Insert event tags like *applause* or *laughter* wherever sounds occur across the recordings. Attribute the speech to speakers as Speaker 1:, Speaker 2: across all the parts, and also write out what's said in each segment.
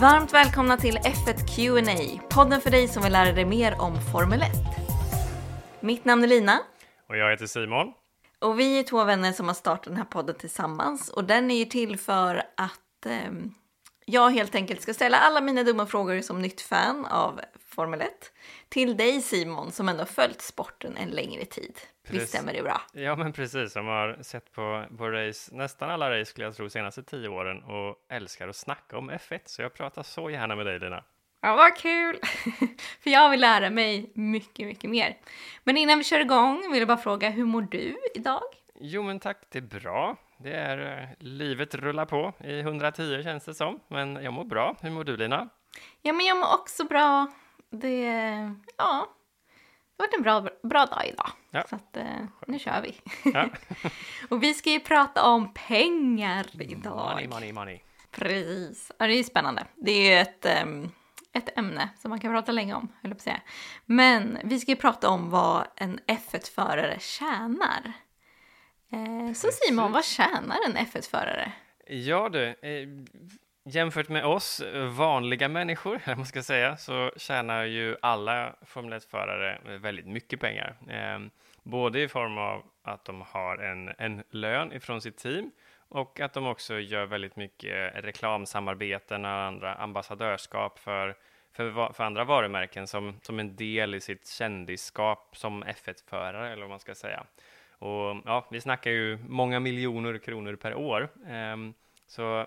Speaker 1: Varmt välkomna till F1 Q&A, podden för dig som vill lära dig mer om Formel 1. Mitt namn är Lina.
Speaker 2: Och jag heter Simon.
Speaker 1: Och vi är två vänner som har startat den här podden tillsammans. Och den är ju till för att eh, jag helt enkelt ska ställa alla mina dumma frågor som nytt fan av Formel 1 till dig Simon som ändå följt sporten en längre tid. Precis. Visst stämmer det bra?
Speaker 2: Ja, men precis. Som har sett på, på race, nästan alla race skulle jag tro, senaste tio åren och älskar att snacka om F1. Så jag pratar så gärna med dig, Lina.
Speaker 1: Ja, vad kul! *laughs* För jag vill lära mig mycket, mycket mer. Men innan vi kör igång vill jag bara fråga, hur mår du idag?
Speaker 2: Jo, men tack, det är bra. Det är eh, livet rullar på i 110 känns det som, men jag mår bra. Hur mår du, Lina?
Speaker 1: Ja, men jag mår också bra. Det, ja, det har varit en bra, bra dag idag. Ja. Så att, eh, nu kör vi. Ja. *laughs* och vi ska ju prata om pengar idag.
Speaker 2: Money, money, money.
Speaker 1: Precis. Ja, det är ju spännande. Det är ju ett, um, ett ämne som man kan prata länge om, höll på säga. Men vi ska ju prata om vad en F1-förare tjänar. Eh, så Simon, vad tjänar en F1-förare?
Speaker 2: Ja du, eh, Jämfört med oss vanliga människor, *laughs* man ska säga, så tjänar ju alla Formel 1-förare väldigt mycket pengar. Eh, både i form av att de har en, en lön ifrån sitt team och att de också gör väldigt mycket reklamsamarbeten och andra ambassadörskap för, för, för andra varumärken som, som en del i sitt kändisskap som F1-förare, eller vad man ska säga. Och ja, vi snackar ju många miljoner kronor per år. Eh, så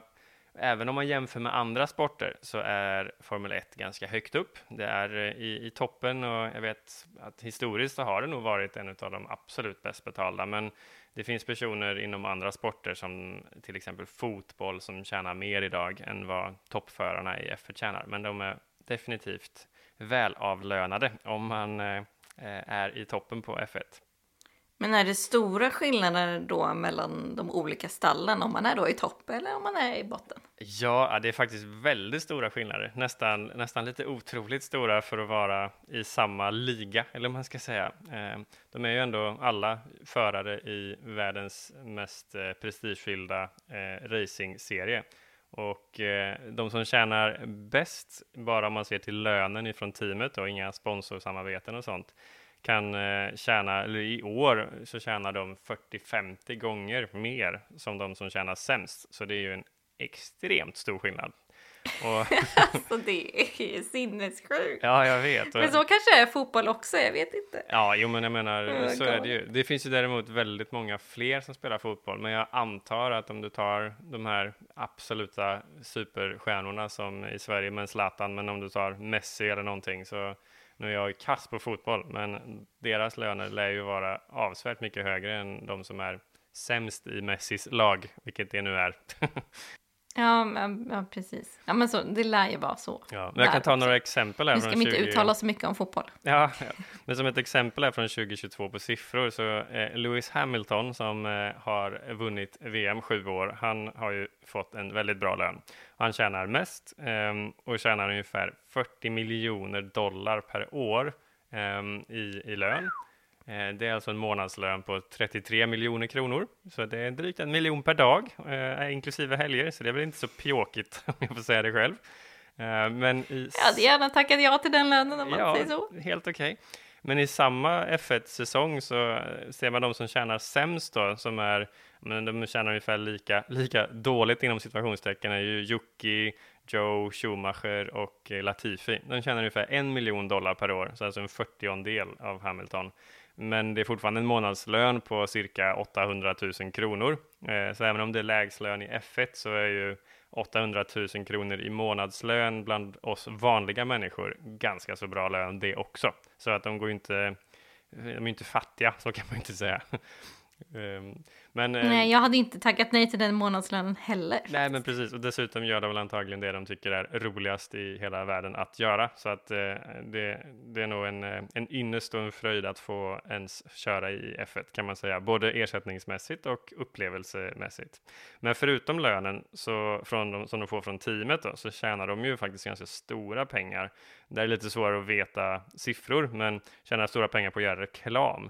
Speaker 2: Även om man jämför med andra sporter så är Formel 1 ganska högt upp. Det är eh, i, i toppen och jag vet att historiskt så har det nog varit en av de absolut bäst betalda. Men det finns personer inom andra sporter som till exempel fotboll som tjänar mer idag än vad toppförarna i F1 tjänar. Men de är definitivt välavlönade om man eh, eh, är i toppen på F1.
Speaker 1: Men är det stora skillnader då mellan de olika stallen om man är då i topp eller om man är i botten?
Speaker 2: Ja, det är faktiskt väldigt stora skillnader, nästan, nästan lite otroligt stora för att vara i samma liga, eller vad man ska säga. Eh, de är ju ändå alla förare i världens mest eh, prestigefyllda eh, racingserie. Och de som tjänar bäst, bara om man ser till lönen ifrån teamet och inga sponsorsamarbeten och sånt, kan tjäna, eller i år så tjänar de 40-50 gånger mer som de som tjänar sämst. Så det är ju en extremt stor skillnad.
Speaker 1: Och *laughs* alltså det är sinnessjukt.
Speaker 2: Ja, jag vet.
Speaker 1: Men så kanske är fotboll också, jag vet inte.
Speaker 2: Ja, jo, men jag menar, oh så God. är det ju. Det finns ju däremot väldigt många fler som spelar fotboll, men jag antar att om du tar de här absoluta superstjärnorna som i Sverige med Zlatan, men om du tar Messi eller någonting så nu är jag kass på fotboll, men deras löner lär ju vara avsevärt mycket högre än de som är sämst i Messis lag, vilket det nu är. *laughs*
Speaker 1: Ja, ja, precis. Ja, men så, det lär ju vara så.
Speaker 2: Ja, men jag kan ta några exempel här.
Speaker 1: Nu ska vi inte 20... uttala så mycket om fotboll.
Speaker 2: Ja, ja, *laughs* men som ett exempel här från 2022 på siffror så eh, Lewis Hamilton som eh, har vunnit VM sju år, han har ju fått en väldigt bra lön. Han tjänar mest eh, och tjänar ungefär 40 miljoner dollar per år ehm, i, i lön. Eh, det är alltså en månadslön på 33 miljoner kronor, så det är drygt en miljon per dag, eh, inklusive helger, så det är väl inte så pjåkigt *laughs* om jag får säga det själv.
Speaker 1: Eh, men i... Jag hade gärna tackat ja till den lönen om man ja, säger så.
Speaker 2: helt okej. Okay. Men i samma F1-säsong så ser man de som tjänar sämst då, som är, men de tjänar ungefär lika, lika dåligt inom situationstecken, är ju Yuki, Joe Schumacher och Latifi. De tjänar ungefär en miljon dollar per år, så alltså en 40 del av Hamilton men det är fortfarande en månadslön på cirka 800 000 kronor. Eh, så även om det är lägslön i F1 så är ju 800 000 kronor i månadslön bland oss vanliga människor ganska så bra lön det också. Så att de går inte, de är inte fattiga, så kan man inte säga.
Speaker 1: Ehm, men, eh, nej, jag hade inte tackat nej till den månadslönen heller.
Speaker 2: Nej, men precis. Och dessutom gör de väl antagligen det de tycker är roligast i hela världen att göra. Så att eh, det, det är nog en, eh, en ynnest och en fröjd att få ens köra i F1 kan man säga, både ersättningsmässigt och upplevelsemässigt. Men förutom lönen så från de, som de får från teamet då, så tjänar de ju faktiskt ganska stora pengar. Det är lite svårare att veta siffror, men tjänar stora pengar på att göra reklam.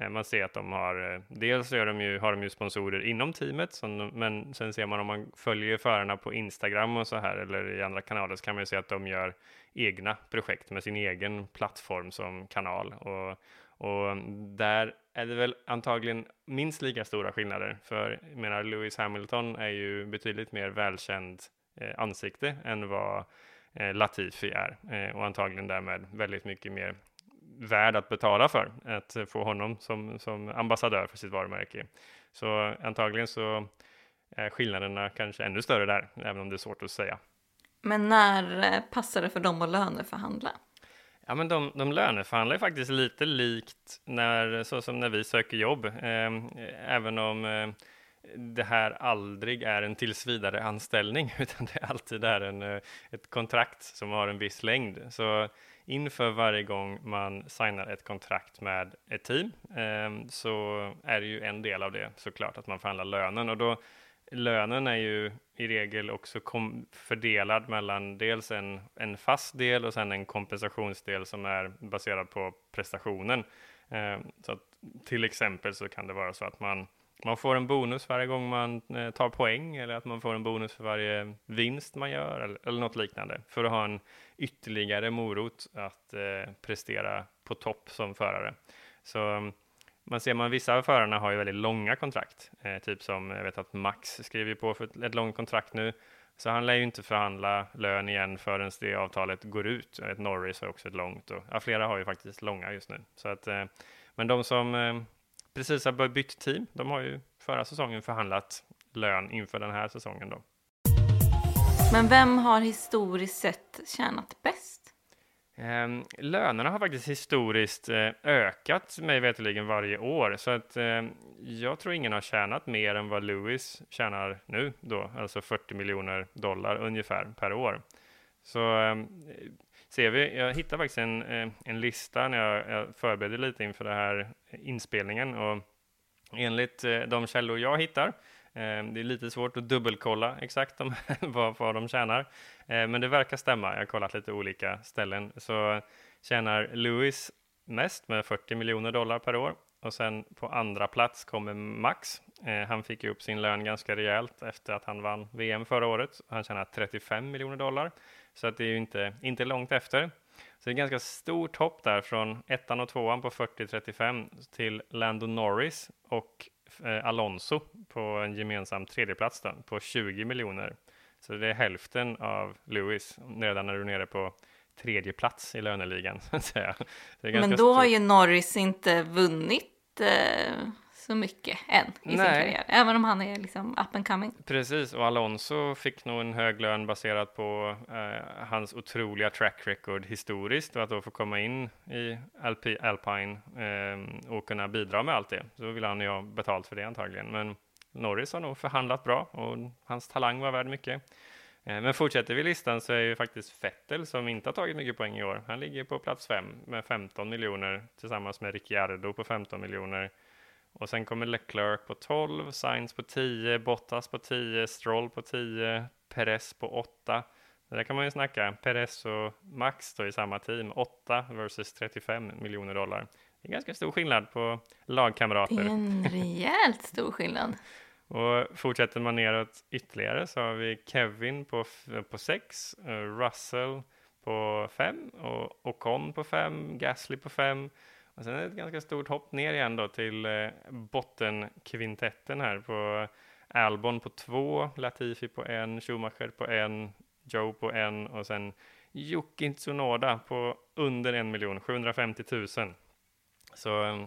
Speaker 2: Eh, man ser att de har, eh, dels gör de ju, har de ju sponsorer inom teamet, som, men sen ser man om man följer förarna på Instagram och så här eller i andra kanaler så kan man ju se att de gör egna projekt med sin egen plattform som kanal och, och där är det väl antagligen minst lika stora skillnader. För jag menar, Lewis Hamilton är ju betydligt mer välkänd eh, ansikte än vad eh, Latifi är eh, och antagligen därmed väldigt mycket mer värd att betala för att få honom som, som ambassadör för sitt varumärke. Så antagligen så är skillnaderna kanske ännu större där, även om det är svårt att säga.
Speaker 1: Men när eh, passar det för dem att löneförhandla?
Speaker 2: Ja, men de, de löneförhandlar faktiskt lite likt när, så som när vi söker jobb, eh, även om eh, det här aldrig är en tills vidare anställning, *laughs* utan det alltid är en, eh, ett kontrakt som har en viss längd. Så inför varje gång man signar ett kontrakt med ett team eh, så är det ju en del av det såklart att man förhandlar lönen och då lönen är ju i regel också fördelad mellan dels en, en fast del och sen en kompensationsdel som är baserad på prestationen. Eh, så att, till exempel så kan det vara så att man man får en bonus varje gång man eh, tar poäng eller att man får en bonus för varje vinst man gör eller, eller något liknande för att ha en ytterligare morot att eh, prestera på topp som förare. Så mm, man ser man vissa av förarna har ju väldigt långa kontrakt, eh, typ som jag vet att Max skriver på för ett, ett långt kontrakt nu, så han lär ju inte förhandla lön igen förrän det avtalet går ut. Jag vet Norris har också ett långt och ja, flera har ju faktiskt långa just nu. Så att, eh, men de som eh, precis har bytt team. De har ju förra säsongen förhandlat lön inför den här säsongen då.
Speaker 1: Men vem har historiskt sett tjänat bäst?
Speaker 2: Eh, lönerna har faktiskt historiskt eh, ökat mig veterligen varje år, så att eh, jag tror ingen har tjänat mer än vad Lewis tjänar nu då, alltså 40 miljoner dollar ungefär per år. Så ehm, ser vi, jag hittade faktiskt en, eh, en lista när jag, jag förberedde lite inför den här inspelningen och enligt eh, de källor jag hittar eh, det är lite svårt att dubbelkolla exakt de, *laughs* vad, vad de tjänar, men det verkar stämma. Jag har kollat lite olika ställen. Så tjänar Lewis mest med 40 miljoner dollar per år och sen på andra plats kommer Max. Eh, han fick ju upp sin lön ganska rejält efter att han vann VM förra året. Han tjänar 35 miljoner dollar. Så att det är ju inte, inte långt efter. Så det är ganska stort hopp där från ettan och tvåan på 40-35 till Lando Norris och eh, Alonso på en gemensam tredjeplats då, på 20 miljoner. Så det är hälften av Lewis redan när du är nere på tredje plats i löneligan. *laughs* Så att säga.
Speaker 1: Men då stort. har ju Norris inte vunnit eh, så mycket än i Nej. sin karriär, även om han är liksom up and coming.
Speaker 2: Precis, och Alonso fick nog en hög lön baserat på eh, hans otroliga track record historiskt och att då få komma in i Alp Alpine eh, och kunna bidra med allt det. Så vill han ju ha betalt för det antagligen. Men Norris har nog förhandlat bra och hans talang var värd mycket. Eh, men fortsätter vi listan så är ju faktiskt Vettel som inte har tagit mycket poäng i år. Han ligger på plats fem med 15 miljoner tillsammans med Ricciardo på 15 miljoner. Och sen kommer Leclerc på 12, Sainz på 10, Bottas på 10, Stroll på 10, Perez på 8. Det där kan man ju snacka. Perez och Max då i samma team, 8 versus 35 miljoner dollar. Det är ganska stor skillnad på lagkamrater. Det är
Speaker 1: en rejält stor skillnad
Speaker 2: och fortsätter man neråt ytterligare så har vi Kevin på, på 6, eh, Russell på 5 och Ocon på 5, Gasly på 5 och sen är det ett ganska stort hopp ner igen då till eh, bottenkvintetten här på Albon på två, Latifi på en, Schumacher på en, Joe på en och sen Yuki Tsunoda på under en miljon, 750 000. Så eh,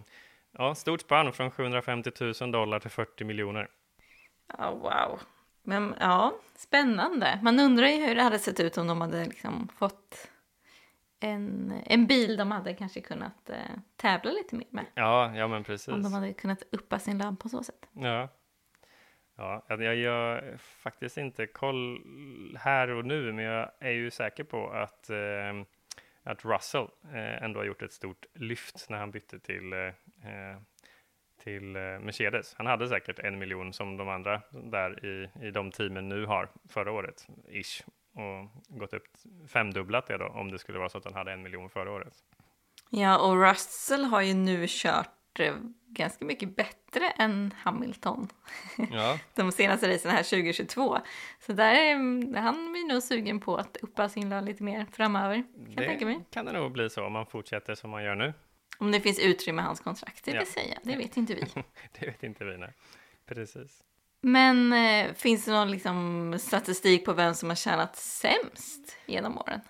Speaker 2: ja, stort spann från 750 000 dollar till 40 miljoner.
Speaker 1: Oh, wow. Men ja, spännande. Man undrar ju hur det hade sett ut om de hade liksom fått en, en bil de hade kanske kunnat eh, tävla lite mer med.
Speaker 2: Ja, ja men precis.
Speaker 1: Om de hade kunnat uppa sin labb på så sätt.
Speaker 2: Ja. Ja, jag gör faktiskt inte koll här och nu, men jag är ju säker på att, eh, att Russell eh, ändå har gjort ett stort lyft när han bytte till, eh, till eh, Mercedes. Han hade säkert en miljon som de andra där i, i de teamen nu har förra året, ish och gått upp femdubblat det då om det skulle vara så att han hade en miljon förra året.
Speaker 1: Ja, och Russell har ju nu kört eh, ganska mycket bättre än Hamilton
Speaker 2: Ja, *laughs*
Speaker 1: de senaste racen här 2022. Så där är han blir nog sugen på att uppa sin lön lite mer framöver. Kan jag tänka mig.
Speaker 2: det kan det nog bli så om man fortsätter som man gör nu.
Speaker 1: Om det finns utrymme i hans kontrakt, det vill
Speaker 2: Ja.
Speaker 1: säga. Det vet inte vi. *laughs*
Speaker 2: Det vet inte vi, nej. Precis.
Speaker 1: Men eh, finns det någon liksom, statistik på vem som har tjänat sämst genom åren?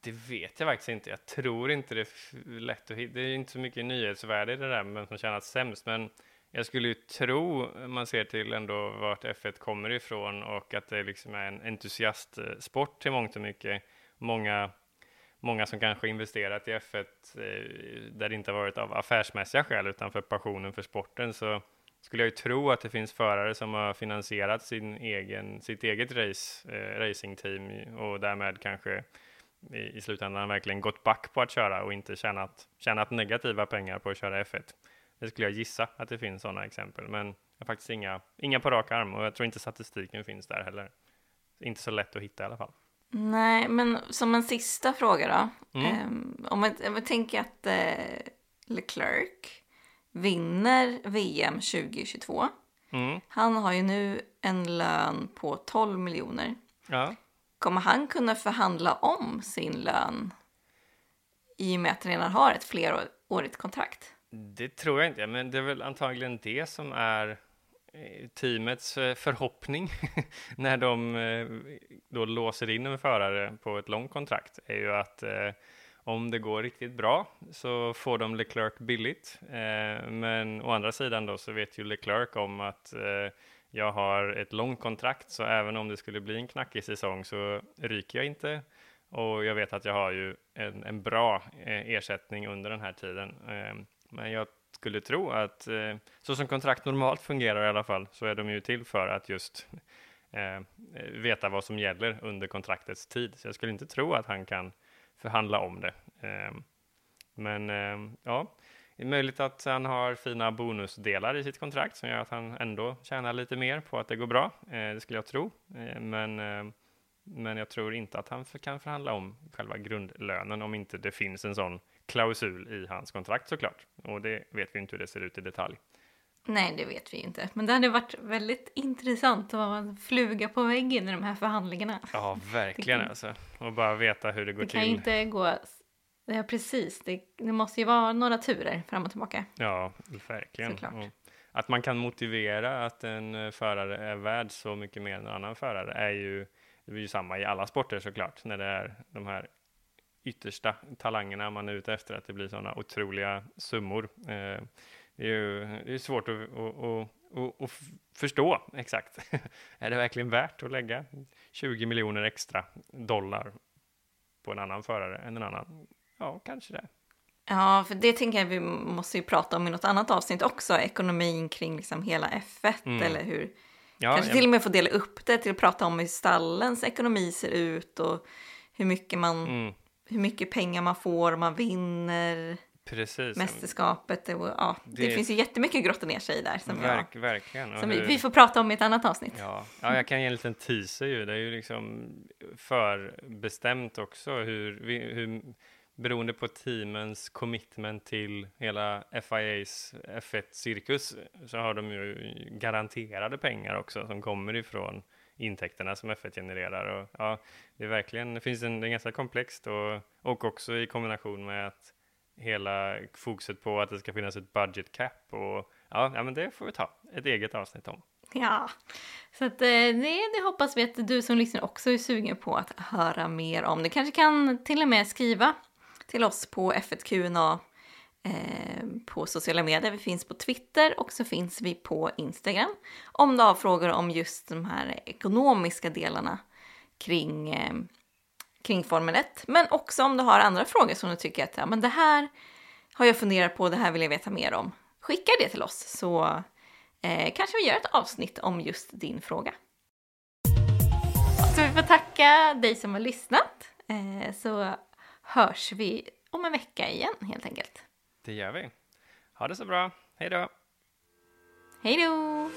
Speaker 2: Det vet jag faktiskt inte. Jag tror inte det är lätt att hitta. Det är inte så mycket nyhetsvärde i det där med vem som tjänat sämst, men jag skulle ju tro, om man ser till ändå vart F1 kommer ifrån och att det liksom är en entusiastsport till mångt och mycket. Många, många som kanske investerat i F1 eh, där det inte har varit av affärsmässiga skäl utan för passionen för sporten så skulle jag ju tro att det finns förare som har finansierat sin egen, sitt eget race, eh, racingteam och därmed kanske i, i slutändan verkligen gått back på att köra och inte tjänat, tjänat negativa pengar på att köra F1. Det skulle jag gissa att det finns sådana exempel, men jag har faktiskt inga, inga på rak arm och jag tror inte statistiken finns där heller. Inte så lätt att hitta i alla fall.
Speaker 1: Nej, men som en sista fråga då.
Speaker 2: Mm.
Speaker 1: Ehm, om, man, om man tänker att eh, Leclerc vinner VM 2022.
Speaker 2: Mm.
Speaker 1: Han har ju nu en lön på 12 miljoner.
Speaker 2: Ja.
Speaker 1: Kommer han kunna förhandla om sin lön i och med att han redan har ett flerårigt kontrakt?
Speaker 2: Det tror jag inte, men det är väl antagligen det som är Eh, teamets eh, förhoppning *laughs* när de eh, då låser in en förare på ett långt kontrakt är ju att om det går riktigt bra så får de Leclerc billigt. Men å andra sidan då så vet ju Leclerc om att jag har ett långt kontrakt så även om det skulle bli en knackig säsong så ryker jag inte. Och jag vet att jag har ju en, en bra ersättning under den här tiden. Men jag skulle tro att eh, så som kontrakt normalt fungerar i alla fall så är de ju till för att just eh, veta vad som gäller under kontraktets tid. Så jag skulle inte tro att han kan förhandla om det. Eh, men eh, ja, det är möjligt att han har fina bonusdelar i sitt kontrakt som gör att han ändå tjänar lite mer på att det går bra. Eh, det skulle jag tro. Eh, men eh, men jag tror inte att han för, kan förhandla om själva grundlönen om inte det finns en sån klausul i hans kontrakt såklart. Och det vet vi inte hur det ser ut i detalj.
Speaker 1: Nej, det vet vi inte. Men det hade varit väldigt intressant att vara en fluga på väggen i de här förhandlingarna.
Speaker 2: Ja, *laughs* verkligen
Speaker 1: kan-
Speaker 2: alltså. Och bara veta hur det går
Speaker 1: Det kan
Speaker 2: till.
Speaker 1: inte gå... Ja, precis. Det, det måste ju vara några turer fram och tillbaka.
Speaker 2: Ja, verkligen.
Speaker 1: Såklart.
Speaker 2: Och att man kan motivera att en eh, förare är värd så mycket mer än en annan förare är ju, det är ju samma i alla sporter såklart, när det är de här yttersta talangerna man är ute efter, att det blir sådana otroliga summor. Eh, det är ju det är svårt att, att, att, att, förstå exakt. *laughs* är det verkligen värt att lägga 20 miljoner extra dollar på en annan förare än en annan? Ja, kanske det.
Speaker 1: Ja, för det tänker jag vi måste ju prata om i något annat avsnitt också. Ekonomin kring liksom hela F1
Speaker 2: Mm.
Speaker 1: eller hur...
Speaker 2: Ja,
Speaker 1: Kanske
Speaker 2: jag-
Speaker 1: till och med få dela upp det till att prata om hur stallens ekonomi ser ut och hur mycket, man,
Speaker 2: mm,
Speaker 1: hur mycket pengar man får om man vinner
Speaker 2: precis.
Speaker 1: mästerskapet. Och, ja, det,
Speaker 2: Det-
Speaker 1: finsk ju jättemycket att grotta ner sig i där som, jag,
Speaker 2: Verk, verkligen. Och
Speaker 1: som vi,
Speaker 2: hur-
Speaker 1: vi får prata om i ett annat avsnitt.
Speaker 2: Ja, ja, jag kan ge en liten teaser ju. Det är ju liksom förbestämt också hur, hur beroende på teamens commitment till hela FIAs F1-cirkus så har de ju garanterade pengar också som kommer ifrån intäkterna som F1 genererar. Och, ja, det är verkligen, det finns en, det är ganska komplext och, och också i kombination med att hela fokuset på att det ska finnas ett budget cap och ja, ja men det får vi ta ett eget avsnitt om.
Speaker 1: Ja, så att, eh, det, det hoppas vi att du som lyssnar också är sugen på att höra mer om. Du kanske kan till och med skriva till oss på F1QNA Eh, på sociala medier. Vi finns på Twitter och så finns vi på Instagram. Om du har frågor om just de här ekonomiska delarna kring, eh, kring Formel 1. Men också om du har andra frågor som du tycker att ja, men det här har jag funderat på, det här vill jag veta mer om. Skicka det till oss så eh, kanske vi gör ett avsnitt om just din fråga. Så vi får tacka dig som har lyssnat. Eh, så hörs vi om en vecka igen helt enkelt.
Speaker 2: Det gör vi. Ha det så bra. Hej då!
Speaker 1: Hej då!